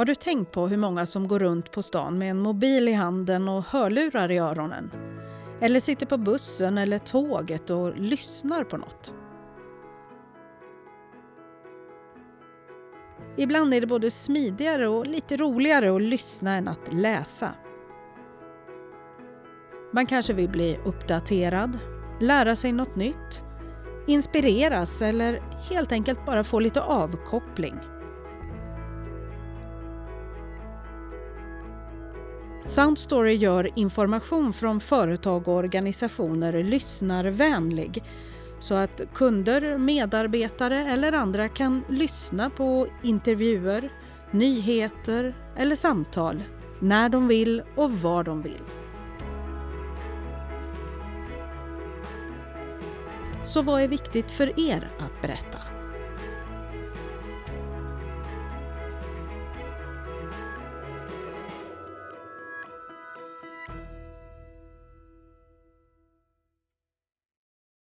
Har du tänkt på hur många som går runt på stan med en mobil i handen och hörlurar i öronen? Eller sitter på bussen eller tåget och lyssnar på något? Ibland är det både smidigare och lite roligare att lyssna än att läsa. Man kanske vill bli uppdaterad, lära sig något nytt, inspireras eller helt enkelt bara få lite avkoppling. Soundstory gör information från företag och organisationer lyssnarvänlig så att kunder, medarbetare eller andra kan lyssna på intervjuer, nyheter eller samtal när de vill och var de vill. Så vad är viktigt för er att berätta?